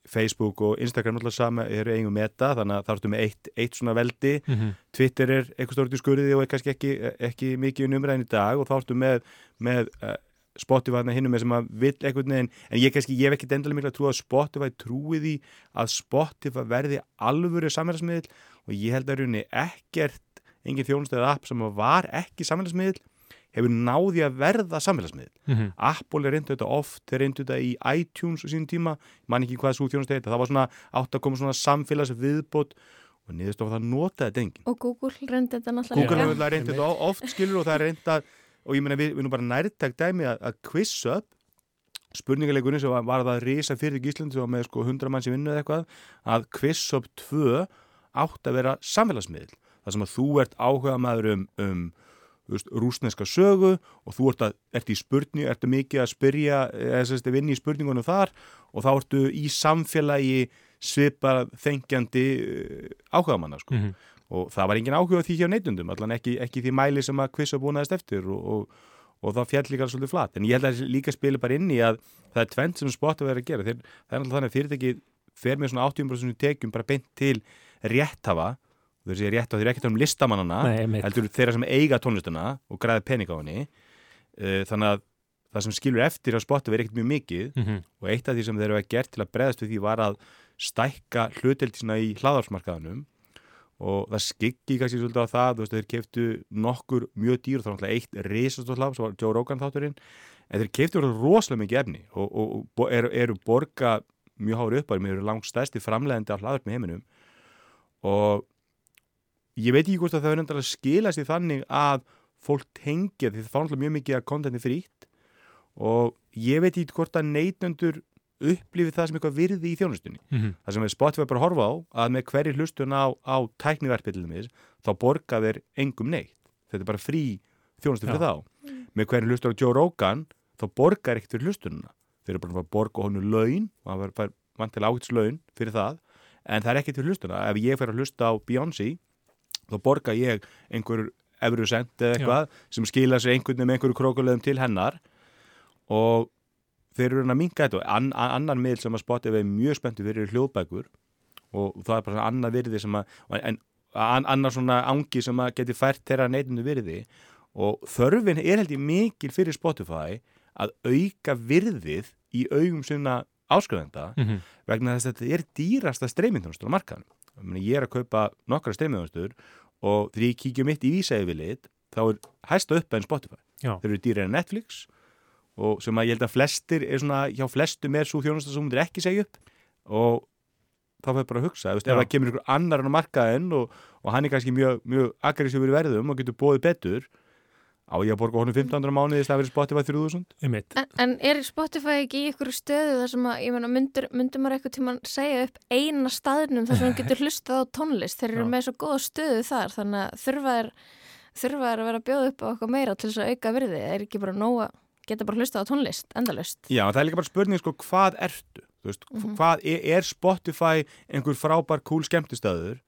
S14: Facebook og Instagram alltaf sama eru eigum meta þannig að það ertu með eitt, eitt svona veldi.
S2: Mhm.
S14: Twitter er eitthvað stort í skurði og er kannski ekki, ekki mikið um umræðin í dag og þá ertu með, með uh, Spotify hinnum með sem að vill eitthvað en ég kannski, ég hef ekkert endalega mikla trú að Spotify trúi því að Spotify verði alvöru samfélagsmiðl og ég held að rauninni ekkert engin þjónustöð app sem var ekki samfélagsmiðl hefur náði að verða samfélagsmiðl.
S2: Mhm.
S14: Apple er reyndu þetta oft, þeir reyndu þetta í iTunes á sínum tíma, ég man ekki hvað svo þjónustöð heita, það var svona átt að koma svona samfélagsviðbót og niðurst of það notaði þetta enginn.
S1: Og Google reyndi þetta náttúrulega
S14: Google reyndið þetta oft skilur og það er reynda og ég meina við, við nú bara nærtæk dæmi að, að quiz up. Spurningarleikurinn sem var, var það að risa fyrir Íslandi sem var með sko 100 mann sem vinnu eða eitthvað að quiz up 2 átt að vera samfélagsmiðl þar sem að þú ert áhuga maður um, um veist, rúsneska sögu og þú ert, að, ert í spurning, ertu mikið að spyrja eða að vinni í spurningunum þar og þá ertu í samfélagi svipar þengjandi áhuga manna sko.
S2: Mhm.
S14: Og það var engin áhuga því hjá neytundum allan ekki, ekki því mæli sem að kvissa búnaðist eftir og, og, og það fjall líka svolítið flat en ég held að líka spili bara inn í að það er tvent sem Spotify er að gera. Þeir, það er alltaf þannig að fyrirtæki fer með svona 80% tekjum bara beint til rétthafa. Þú veist ég rétt á því ekki um listamannana heldur þeirra sem eiga tónlistuna og græða pening á henni. Uh, þannig að það sem skilur eftir á Spotify er ekkert mjög mikið.
S2: Mhm.
S14: og eitt af því sem þeir eru að gert til að breðast við því var að stækka hluteldisina í hlaðarsmarkaðanum og það skikki kannski svolítið á það, þú veist, þeir keftu nokkur mjög dýr, þá er náttúrulega eitt risastóð sem var Joe Rogan þátturinn en þeir keftu rosalega mikið efni og, og, og eru, eru borga mjög hári upp á þeim, eru langt stærsti framlegandi af hlaðarp með heiminum. Og ég veit ekki hvort að það er endur að skila sér þannig að fólk tengja því það fá náttúrulega mjög mikið að kontenti frítt. Og ég veit ekki hvort að neytendur upplifið það sem eitthvað virði í þjónustunni.
S2: Mhm.
S14: það sem við Spotify bara að horfa á að með hverju hlustun á, á tækniverfið þá borga þeir engum neitt. Þetta er bara frí þjónustu fyrir
S2: Já.
S14: þá. Með hverju hlustur á Joe Rogan þá borgar ekkert fyrir hlustununa þeir eru bara að borga honum laun og hann fær vantilega ágæts laun fyrir það en það er ekkert fyrir hlustuna. Ef ég fer að hlusta á Beyoncé þá borga ég einhver efru sent eða eitthvað sem skila sér einhvern veginn með einhverju krókulegum til hennar. Og þeir eru hann að minka þetta og an, an, annan miðl sem að Spotify er mjög spenntu fyrir hljóðbækur og það er bara svona annað virði sem að en an, annar svona ángi sem að geti fært þeirra neytundu virði og þörfin er held ég mikil fyrir Spotify að auka virðið í augum sinna áskrifenda
S2: Mhm.
S14: vegna þess að þetta er dýrasta streymindunastur á markaðanum. Ég er að kaupa nokkra streymindunastur og þegar ég kíkja mitt í vísæðivilit þá er hæsta upp en Spotify.
S2: Já.
S14: Þeir eru dýrar en Netflix og sem að ég held að flestir er svona, hjá flestum er svo þjónasta sem hún er ekki segja upp. Og þá fyrir bara að hugsa, veist, ef það kemur ykkur annar á markaðin og, og hann er kannski mjög, mjög aggressífur í verðum og getur bóðið betur á ég að borga honum 1500 mánuði í stað fyrir Spotify 3000
S2: Einmitt.
S1: En, en er Spotify ekki í ykkur stöðu þar sem að, ég meina, myndur, myndur maður eitthvað tíma segja upp eina staðnum þar sem hann getur hlustað á tónlist? Þeir eru
S2: Já.
S1: með svo góða stöðu þar þannig að þurfa er, þurfa er að vera að bjóða upp á eitthvað meira til þess að auka virði? Er ekki bara nóga, geta bara hlustað á tónlist endalust.
S14: Já, það er líka bara spurning sko, hvað ertu? Þú Veist,
S1: Mhm.
S14: hvað, er, er Spotify einhver frábær cool skemmtistöður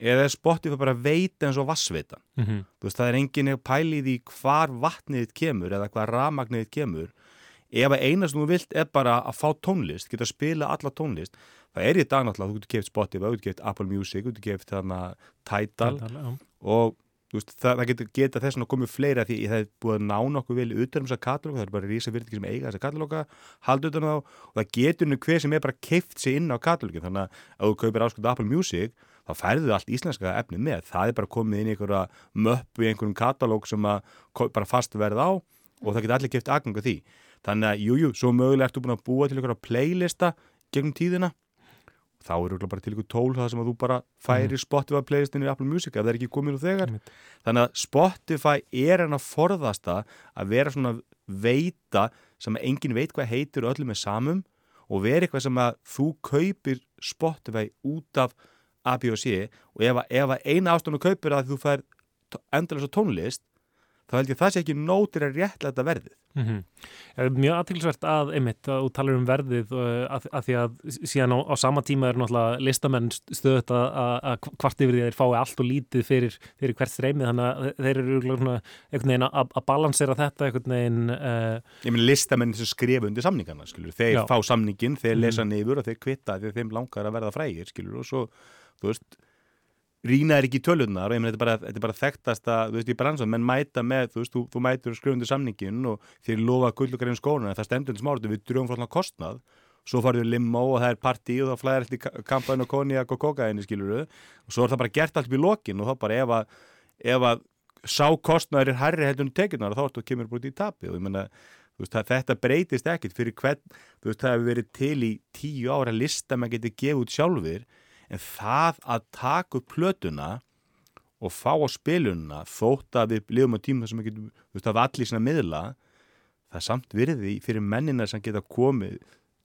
S14: eða er Spotify bara veita eins og vassveitan?
S2: Mhm.
S14: Þú veist, það er engin pælið í hvar vatnið þitt kemur eða hvar ramagnið þitt kemur ef að eina sem þú vilt er bara að fá tónlist, geta að spila alla tónlist það er í dag náttúrulega, þú getur keft Spotify þú getur keft Apple Music, þú getur keft þarna Tidal
S2: Tidal, já.
S14: og veist, það, það getur geta þess að komið fleira því það er búið að ná nokkuð vel utan um þessa katalóga, það er bara rísa fyrirtæki sem eiga þessa katalóga, halda utan á og það getur nú hver sem er bara keift sig inn á katalógin, þannig að ef þú kaupir ásköldu Apple Music, þá færðu allt íslenska efni með, það er bara komið inn í einhverja möppu í einhverjum katalóg sem bara fast verð á og það getur allir keift aðganga því. Þannig að jújú, jú, svo mögulega ertu búin að búa til einhverja playlista gegnum tíðina þá eru bara til ykkur tól það sem að þú bara færi Spotify playlistinu í Apple Music ef það er ekki komið nú þegar. Þannig að Spotify er hann að forðasta að vera svona veita sem að enginn veit hvað heitir og öllum er samum og vera eitthvað sem að þú kaupir Spotify út af A, B og og ef, að- eina ástónu kaupir að þú fær endalega svo tónlist þá held ég að það sé ekki nótir að réttlega verðið
S2: Mm Er mjög aðtilsvert að einmitt að þú talar um verðið uh, að, að því að síðan á, á sama tíma er náttúrulega listamenn stöðut að, hvart yfir því að þeir fái allt og lítið fyrir, fyrir hvert streymið þannig að þeir eru svona einhvern veginn að, balansera þetta einhvern veginn uh,
S14: Ég meina listamenn sem skrifa undir samningana skilur, þeir
S2: Já.
S14: fá samningin, þeir
S2: Mhm.
S14: lesa niður og þeir kvitta því að þeim langar að verða frægir skilur og svo, þú veist rýna er ekki í tölunar og ég meina þetta þetta er bara þekktast að, þú veist, í bransan menn mæta með, þú veist, þú, þú mætur og skrifa undir samningin og þeir lofa gull og grein skóna það stendur til smáratu við drögum frá kostnað. Svo farið við limó og það er partí og þá flæðir allt í kampaðin og koniak og kokaini skilur og svo er það bara gert allt í lokin og þá bara ef að, ef að sá kostnaður er herri heldur en tekjunar þá ertu að kemur út í tapi og ég meina þú veist, það, þetta breytist ekkit fyrir hvern þú veist, það hefur verið til í tíu ára lista maður getur gefið út sjálfur en það að taka upp plötuna og fá á spilununa þótt að við lifum á tíma sem við getum, þú veist, af allir svona miðla það samt virði fyrir mennina sem geta komið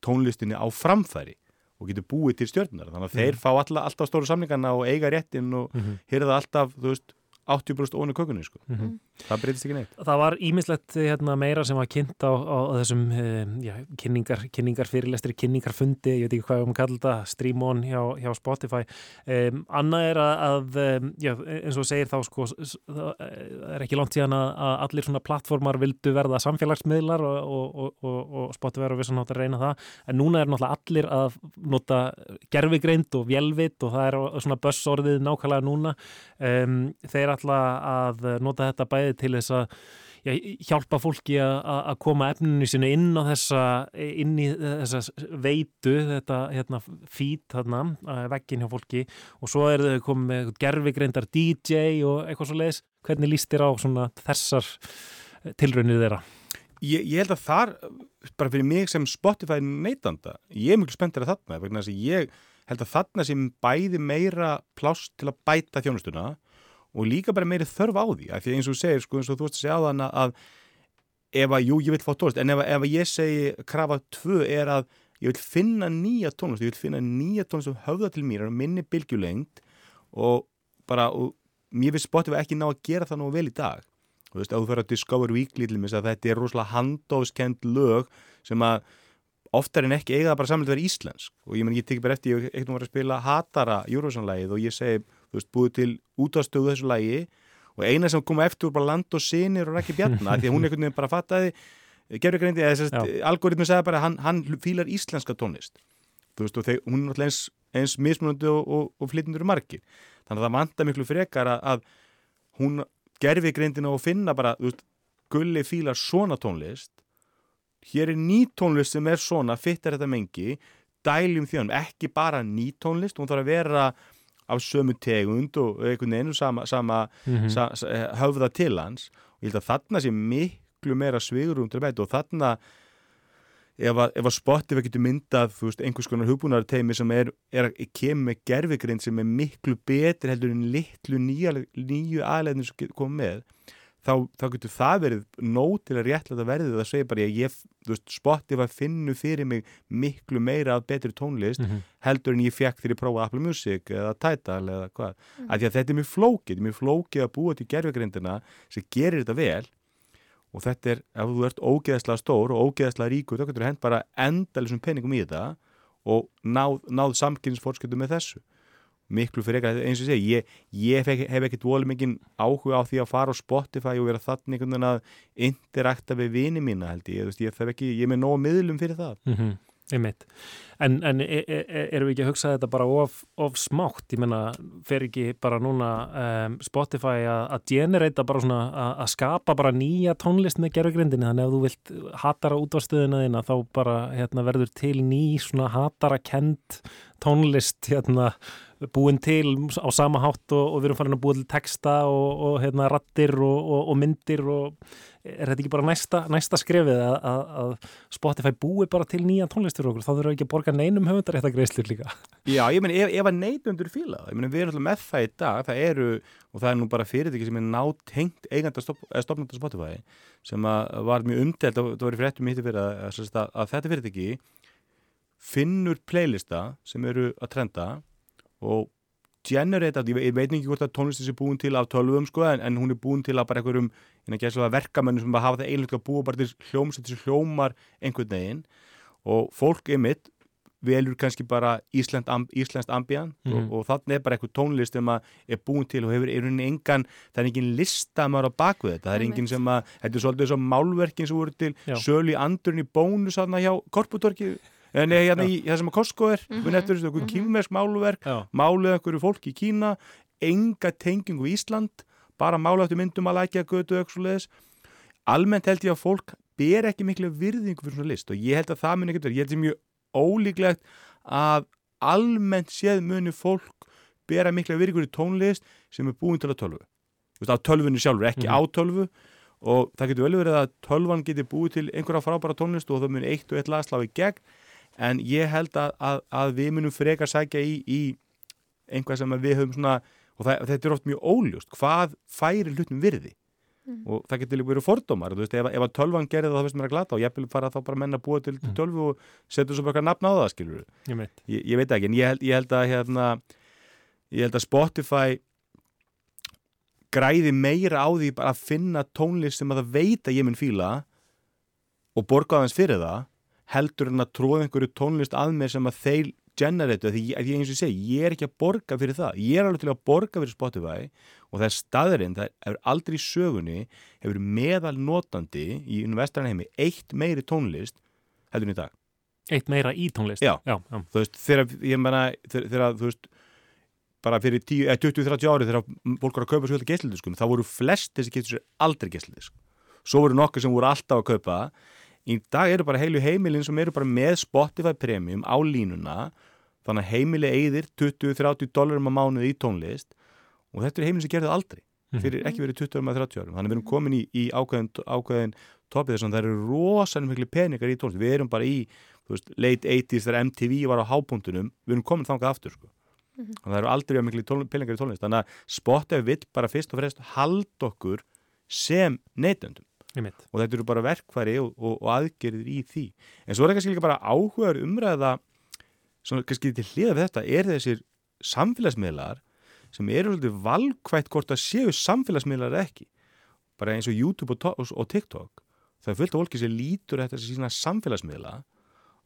S14: tónlistinni á framfæri og getur búið til stjörnunar þannig að þeir
S2: Mhm.
S14: fá alla, alltaf stóru samlingana og eiga réttin og
S2: Mhm.
S14: hyrða alltaf, þú veist, 80% óinu kökunni sko.
S2: Mhm.
S14: það breytist ekki neitt
S2: Það var ímislegt hérna, meira sem var kynnt á, á, á þessum um, já, kynningar, kynningar fyrirlestri, kynningarfundi, ég veit ekki hvað við um kalla þetta, stream on hjá, hjá Spotify. Um, annað er að, að já, eins og segir þá, sko, það er ekki langt síðan að, að allir svona plattformar vildu verða samfélagsmiðlar og, og, og, og, og Spotify er á vissan átt að reyna það. En núna er náttúrulega allir að nota gerfigreind og vélvit og það er svona bössorðið nákvæmlega núna. Um, þeir ætla að nota þetta bæði til þess að já, hjálpa fólki að- koma efninu sínu inn á þessa inn í þessa veitu þetta hérna, fít þarna veggin hjá fólki og svo er þau komið gerfigreindar DJ og eitthvað svo leiðis hvernig líst þér á svona þessar tilraunir þeirra?
S14: ég, ég held að þar, bara fyrir mig sem Spotify neytanda, ég er mjög spenntir að þarna, ég held að þarna sem bæði meira pláss til að bæta þjónustuna og líka bara meiri þörf á því, af því að eins og segir, sko, eins og þú veist að segja á þann að ef að, jú, ég vil fá tónlist, en ef, að- ef að ég segi krafa tvö er að ég vil finna nýja tónlist, ég vil finna nýja tónlist sem höfða til mér, og minni bylgjulengt og bara, og mér finnst Spotify ekki ná að gera það nú vel í dag. Þú veist, ef þú fer að Discover Weekly til mér að þetta er rosalega handóskend lög sem að oftar en ekki eiga það bara samlega að vera íslensk. Og ég menn ég tekið bara eftir, ég eitthvað var að spila Hatara Eurovision-lægið og ég segi þú veist, búið til útastöðu þessu lægi og eina sem kom eftir var bara land og sinir og ekki bjarna, því að hún einhvern veginn bara fattaði gerur greindi, eða þess að algoritmi sagði bara hann, hann fílar íslenska tónlist. Þú veist, og þeir, hún er náttúrulega eins, eins mismunandi og, og, og flytjendur margir. Þannig að það vantar miklu frekar að, að hún gerfi greindina og finna bara, þú veist, gulli fílar svona tónlist hér er ný tónlist sem er svona fittar þetta mengi, dæljum þjónum ekki bara ný tónlist, hún þarf að vera af sömu tegund og einhvern veginn sama, sama
S2: Mhm.
S14: sa, sa, höfða til hans og ég held að þarna sé miklu meira svigurum til að bæta og þarna ef að, ef að Spotify getur myndað veist, einhvers konar hugbúnarteimi sem er, er að kemur með gerfigrind sem er miklu betri heldur en litlu nýju aðleðinu sem komið með þá, þá getur það verið nóg til að réttlega verðið. Að segja bara ég, ég þú veist, Spotify finnur fyrir mig miklu meira af betri tónlist
S2: Mhm.
S14: heldur en ég fekk þegar ég prófaði Apple Music eða Tidal eða hvað. Af því að þetta er mjög flókið, mjög flókið að búa til gerfigrindina sem gerir þetta vel og þetta er, ef þú ert ógeðslega stór og ógeðslega ríkur, þá getur þú hent bara endalisum penningum í þetta og náð, náð samkynnsfórskjötu með þessu miklu fyrir eitthvað, eins og segi ég, ég hef, hef ekkert volið mikið áhuga á því að fara á Spotify og vera þannig einhvern veginn að interakta við vini mína held ég, veist, ég ekki, ég er með nóg miðlum fyrir það
S2: Mm -hmm. En, en e, e, erum við ekki að hugsa þetta bara of, of smátt? Ég menna, fer ekki bara núna um, Spotify að generata bara svona, að- skapa bara nýja tónlist með gerfugrindinni, þannig að þú vilt hatara útvarstöðina þína, þá bara hérna, verður til ný svona hatara kent tónlist hérna, búin til á sama hátt og, og við erum farin að búa til texta og, og hérna, rattir og, og, myndir og er þetta ekki bara næsta, næsta skrefið að, að, að Spotify búi bara til nýja tónlist fyrir okkur, þá þurfum við ekki að borga neinum höfundarétta greiðslur líka.
S14: Já, ég meni, ef, ef að neytundur fíla ég meni, við erum alltaf með það í dag, það eru, og það er nú bara fyrirtæki sem er nátengt eiganda stopnanda Spotify, sem var mjög umdelt, það var í fréttum hitti fyrir að, að, að þetta fyrirtæki finnur playlista sem eru að trenda og generate, ég, ég veit ekki hvort að tónlistin sé búin til af tölvum sko, en, en hún er búin til að bara einhverjum verkamönnum sem bara hafa það eiginlega að búa bara til hljómsett sem hljómar einhvern veginn. Og fólk er mitt velur kannski bara Ísland, Íslandst ambíant
S2: Mhm.
S14: og, og þannig er bara eitthvað tónlist sem að er búin til og hefur er henni engan, það er engin listamar á baku þetta, það er engin sem að þetta er svolítið svo málverkin sem voru til sölu í andurinn í bónus aðna hjá Korputorki en hérna í það sem að Costco er mm
S2: Mhm.
S14: -hmm. eftir þessu kýmversk málverk máluð einhverju fólk í Kína enga tengingu í Ísland bara máluð eftir myndum að lækja götu almennt held ég að fólk ber ekki miklu virðingu fyrir svona list og ég held að það muni ekkert verið, ég held að það er mjög ólíklegt að almennt séð muni fólk bera miklu virðingu fyrir tónlist sem er búin til að tölvu. Þú veist, á tölvunni sjálfur, ekki
S2: Mhm.
S14: á tölvu. Og það getur vel verið að tölvan geti búið til einhverja frábæra tónlist og það muni eitt og eitt lag slá í gegn en ég held að, að, að við munum frekar sækja í, í einhvað sem við höfum svona og það, þetta er oft mjög óljóst hvað færi hlutum virði og það getur líka verið fordómar þú veist, ef, ef að tölvan gerði það þá finnst mér að glata og ég vil fara þá bara menna að búa til mm. tölvu og setja svo bara eitthvað nafn á það skilur
S2: Ég veit.
S14: ég, ég veit ekki, en ég held, ég held að hérna, ég held að Spotify græði meira á því bara að finna tónlist sem að það veit að ég mun fíla og borga aðeins fyrir það heldur en að tróða einhverju tónlist að mér sem að þeir generate því að ég eins og segi, ég er ekki að borga fyrir það. Ég er alveg til að borga fyrir Spotify og það er staðurinn, það hefur aldrei sögunni, hefur meðal notandi í vestranheimi eitt meiri tónlist heldur en í dag.
S2: Eitt meira í tónlist?
S14: Já,
S2: já, já.
S14: þú veist, þegar ég menna þegar, þú veist bara fyrir 10 eh, 20-30 ári þegar fólk voru að kaupa svolítið geislindiskum, þá voru flest þessi sér aldrei geislindisk svo voru nokkur sem voru alltaf að kaupa í dag eru bara heilu heimilin sem eru bara með Spotify Premium á línuna. Þannig að heimili eigðir 20-30 dólarum á mánuði í tónlist. Og þetta er heimilin sem gerði aldrei fyrir ekki verið 20 árum að 30 árum. Þannig að við erum komin í, í ákveðin, ákveðin topið þess að það eru rosalega miklu peningar í tónlist. Við erum bara í veist, late 80s þegar MTV var á hábúndunum við erum komin þangað aftur sko.
S15: Mhm.
S14: og það eru aldrei miklu peningar í tónlist. Þannig að Spotify vill bara fyrst og fremst halda okkur sem neytendum. Og þetta eru bara verkfæri og, og, og aðgerðir í því. En svo er það kannski líka bara áhugaður umræða svona kannski til hliða við þetta er þessir samfélagsmiðlar sem eru svolítið valkvætt hvort að séu samfélagsmiðlar ekki. Bara eins og YouTube og, og, TikTok. Það er fullt af fólki sem lítur eftir þessi sína samfélagsmiðla.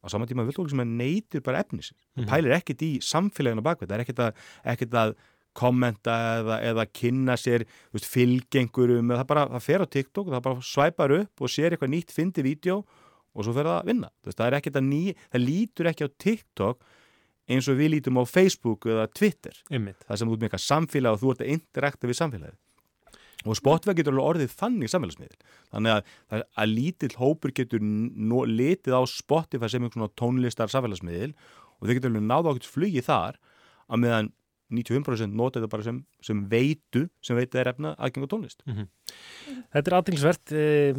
S14: Á sama tíma fullt af fólki sem neytir bara efnis mm
S2: Mhm.
S14: pælir ekkit í samfélaginu bakveit það er ekkit að, ekkit að kommenta eða, eða kynna sér veist, fylgengurum, það bara það fer á TikTok það bara svæpar upp og sér eitthvað nýtt fyndi vídeo og svo fer það að vinna. Veist, það er ekkit að ný, það lítur ekki á TikTok eins og við lítum á Facebook eða Twitter.
S2: Einmitt.
S14: það sem ert með eitthvað samfélag og þú ert að interakta við samfélagið. Og Spotify getur alveg orðið þannig samfélagsmiðl þannig að, að, að lítill hópur getur no, litið á Spotify sem einhvern svona tónlistar samfélagsmiðl og þau getur alveg náða ákveðt flugi þar að meðan 95% nota þetta bara sem, sem veitu sem veitu er efna aðgengu tónlist
S2: Mhm. Þetta er aðtilsvert,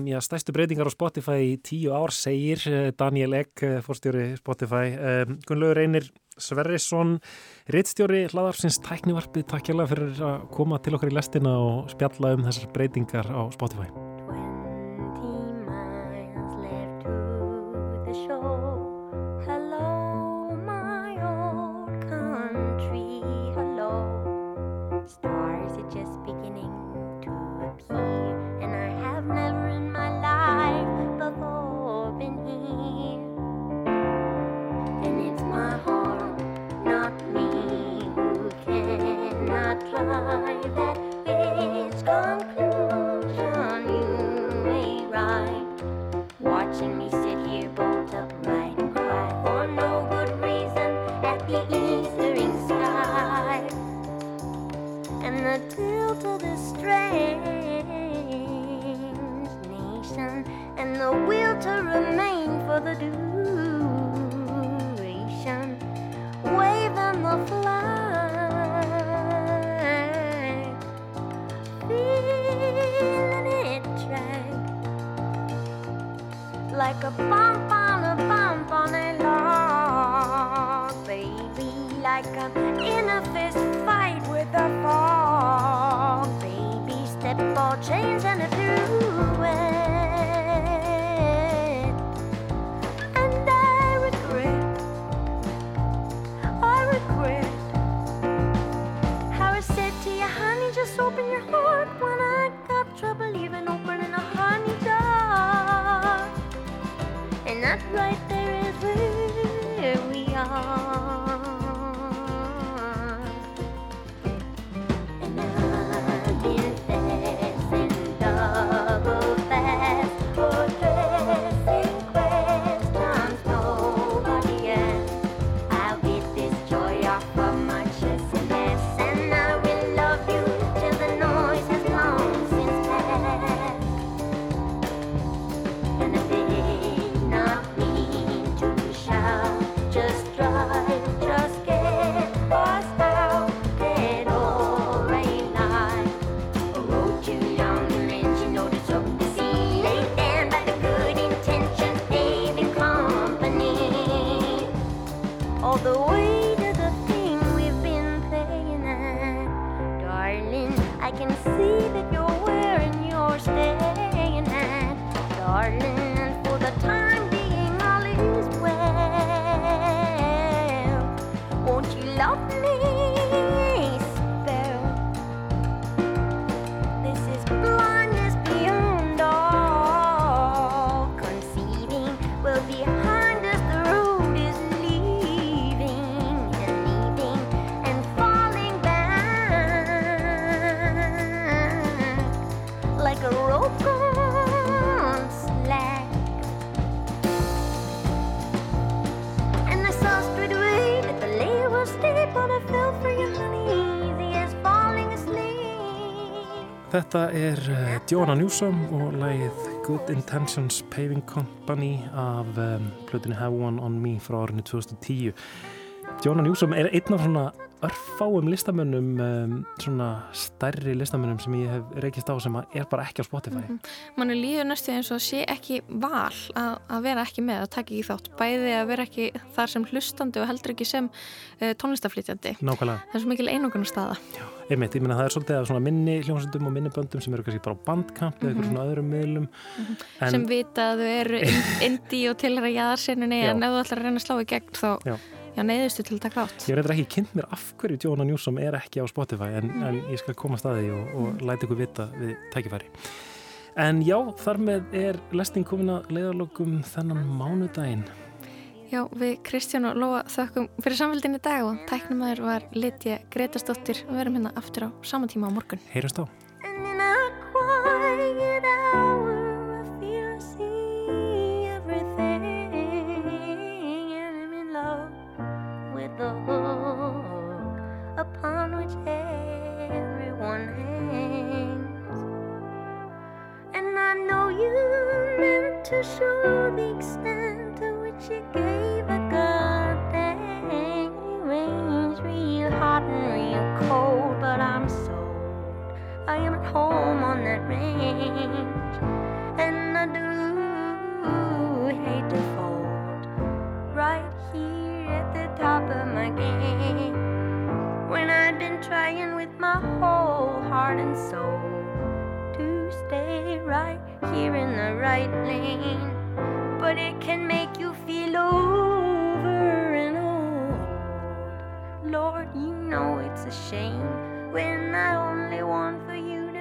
S2: já, stæstu breytingar á Spotify í tíu ár segir eh, Daniel Egg, eh, fórstjóri Spotify. Um, Gunnlaugur Einir Sverrisson, rittstjóri hlaðarsins tæknivarpið, takk hjá fyrir að koma til okkar í lestina og spjalla um þessar breytingar á Spotify.
S15: And cry for no good reason at the Eastering sky and the tilt of the strain and the will to remain for the duration. Like a bump on a bump on a log, baby. Like I'm in a fist fight with a fog, baby. Step ball change
S2: Þetta er uh, Joanna Newsom og lagið Good Intentions Paving Company af um, plötunni Have One On Me frá árinu 2010. Joanna Newsom er einn af svona örfáum listamönnum, um, svona stærri listamönnum sem ég hef reykist á sem að er bara ekki á Spotify.
S1: Mhm. Mannu líður næstu eins og sé ekki val að, að vera ekki með, að taka ekki þátt bæði að vera ekki þar sem hlustandi og heldur ekki sem uh, tónlistaflýtjandi
S2: Nákvæmlega.
S1: það er svo mikil einungun staða
S2: Einmitt, ég meina það er svolítið svona minni hljómsundum og minni böndum sem eru kannski bara á bandkamp eða eitthvað
S1: Mhm.
S2: svona öðrum miðlum. En-
S1: sem vita að þau eru in- indie og tilhæra jaðarsinnunni
S2: Já.
S1: en ef þú ætlar að reyna að slá í gegn þá
S2: Já.
S1: Já, neyðustu til að taka átt
S2: Ég reyndar ekki kynnt mér af hverju Joanna Newsom er ekki á Spotify en,
S1: Mm.
S2: en ég skal koma að staði og, og læta ykkur vita við tækifæri. En já, þar með er lesting komin að leiðarlokum þennan mánudaginn.
S1: Já, við Kristján og Lóa þökkum fyrir samfélgin í dag og tæknumæður var Litja Gretastóttir og við erum hérna aftur á sama tíma á morgun
S2: Heyrjumst á.
S15: The hook upon which everyone hangs. And I know you meant to show the extent to which you gave a goddamn. You range real hot and real cold, but I'm sold. I am at home on that range, and I do hate to of game. When I've been trying with my whole heart and soul to stay right here in the right lane, but it can make you feel over and old. Lord, you know it's a shame when I only want for you